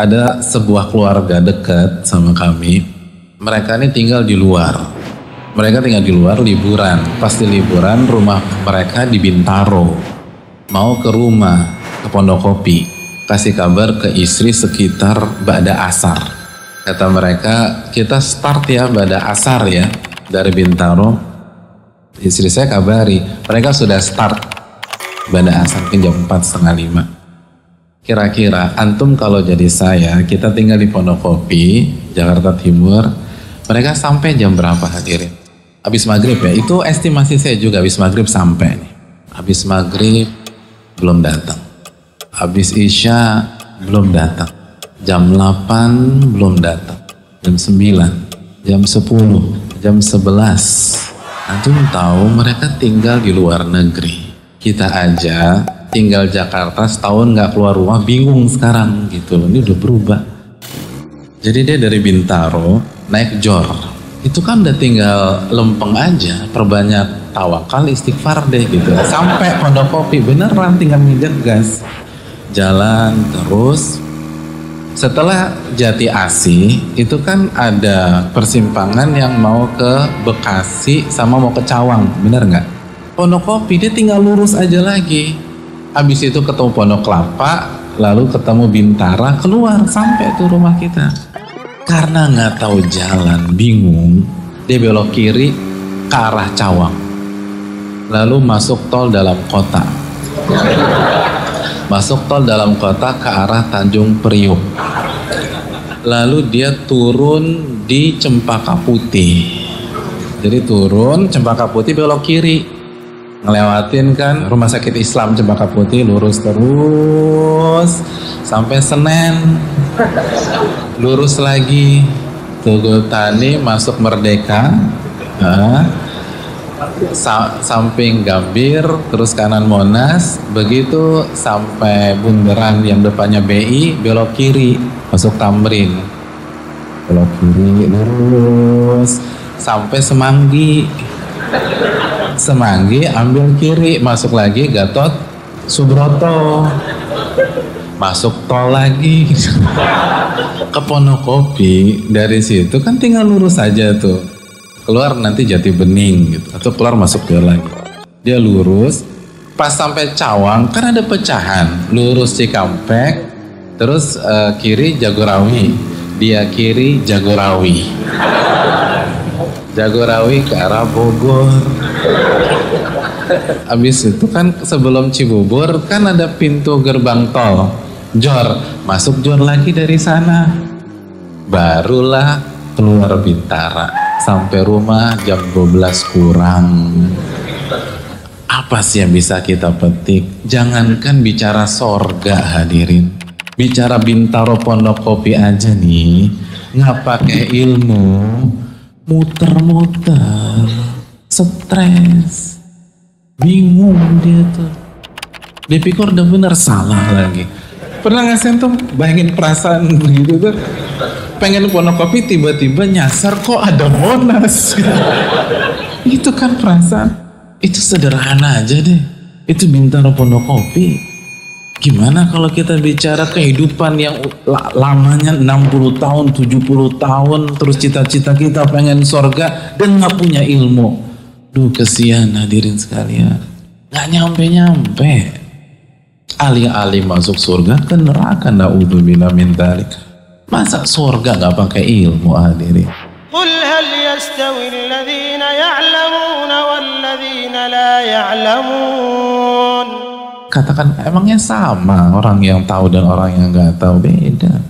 ada sebuah keluarga dekat sama kami. Mereka ini tinggal di luar. Mereka tinggal di luar liburan. Pasti liburan rumah mereka di Bintaro. Mau ke rumah ke Pondok Kopi. Kasih kabar ke istri sekitar Bada Asar. Kata mereka, kita start ya Bada Asar ya dari Bintaro. Istri saya kabari, mereka sudah start Bada Asar jam 4 setengah 5 Kira-kira antum kalau jadi saya, kita tinggal di Pondok Kopi, Jakarta Timur, mereka sampai jam berapa hadirin? Habis maghrib ya, itu estimasi saya juga habis maghrib sampai nih. Habis maghrib belum datang. Habis isya belum datang. Jam 8 belum datang. Jam 9, jam 10, jam 11. Antum tahu mereka tinggal di luar negeri. Kita aja tinggal Jakarta setahun nggak keluar rumah bingung sekarang gitu loh. Ini udah berubah. Jadi dia dari Bintaro naik Jor. Itu kan udah tinggal lempeng aja perbanyak tawakal istighfar deh gitu. Sampai pondok kopi beneran tinggal minyak gas jalan terus. Setelah Jati Asi itu kan ada persimpangan yang mau ke Bekasi sama mau ke Cawang bener nggak? Pondok Kopi dia tinggal lurus aja lagi habis itu ketemu Pondok Kelapa lalu ketemu Bintara keluar sampai tuh rumah kita. Karena nggak tahu jalan bingung dia belok kiri ke arah Cawang. Lalu masuk tol dalam kota. Masuk tol dalam kota ke arah Tanjung Priuk. Lalu dia turun di Cempaka Putih. Jadi turun Cempaka Putih belok kiri ngelewatin kan rumah sakit Islam Cempaka Putih lurus terus sampai Senen. Lurus lagi. Tugu Tani masuk Merdeka nah, sa samping Gambir terus kanan Monas begitu sampai bundaran yang depannya BI belok kiri masuk Tamrin. Belok kiri lurus. Sampai Semanggi Semanggi ambil kiri masuk lagi Gatot. Subroto. Masuk tol lagi. Ke Ponokopi. Dari situ kan tinggal lurus saja tuh. Keluar nanti Jati Bening gitu. Atau keluar masuk dia lagi. Dia lurus. Pas sampai Cawang kan ada pecahan. Lurus Cikampek terus uh, kiri Jagorawi. Dia kiri Jagorawi. Jagorawi ke arah Bogor Habis itu kan sebelum Cibubur kan ada pintu gerbang tol. Jor, masuk Jor lagi dari sana. Barulah keluar Bintara. Sampai rumah jam 12 kurang. Apa sih yang bisa kita petik? Jangankan bicara sorga hadirin. Bicara Bintaro Pondok Kopi aja nih. Nggak pakai ilmu. Muter-muter. Stres. Bingung dia tuh. Dia pikir udah bener salah lagi. Pernah nggak sih tuh bayangin perasaan begitu tuh? Pengen kopi tiba-tiba nyasar kok ada monas? Itu kan perasaan. Itu sederhana aja deh. Itu bintaro kopi. Gimana kalau kita bicara kehidupan yang lamanya 60 tahun 70 tahun terus cita-cita kita pengen sorga dan nggak punya ilmu Duh kesian hadirin sekalian. Gak nyampe-nyampe. Alih-alih masuk surga ke neraka na'udzubillah min dalik. Masa surga gak pakai ilmu hadirin? Qul hal yastawi alladhina ya'lamun walladhina la ya'lamun. Katakan emangnya sama orang yang tahu dan orang yang gak tahu beda.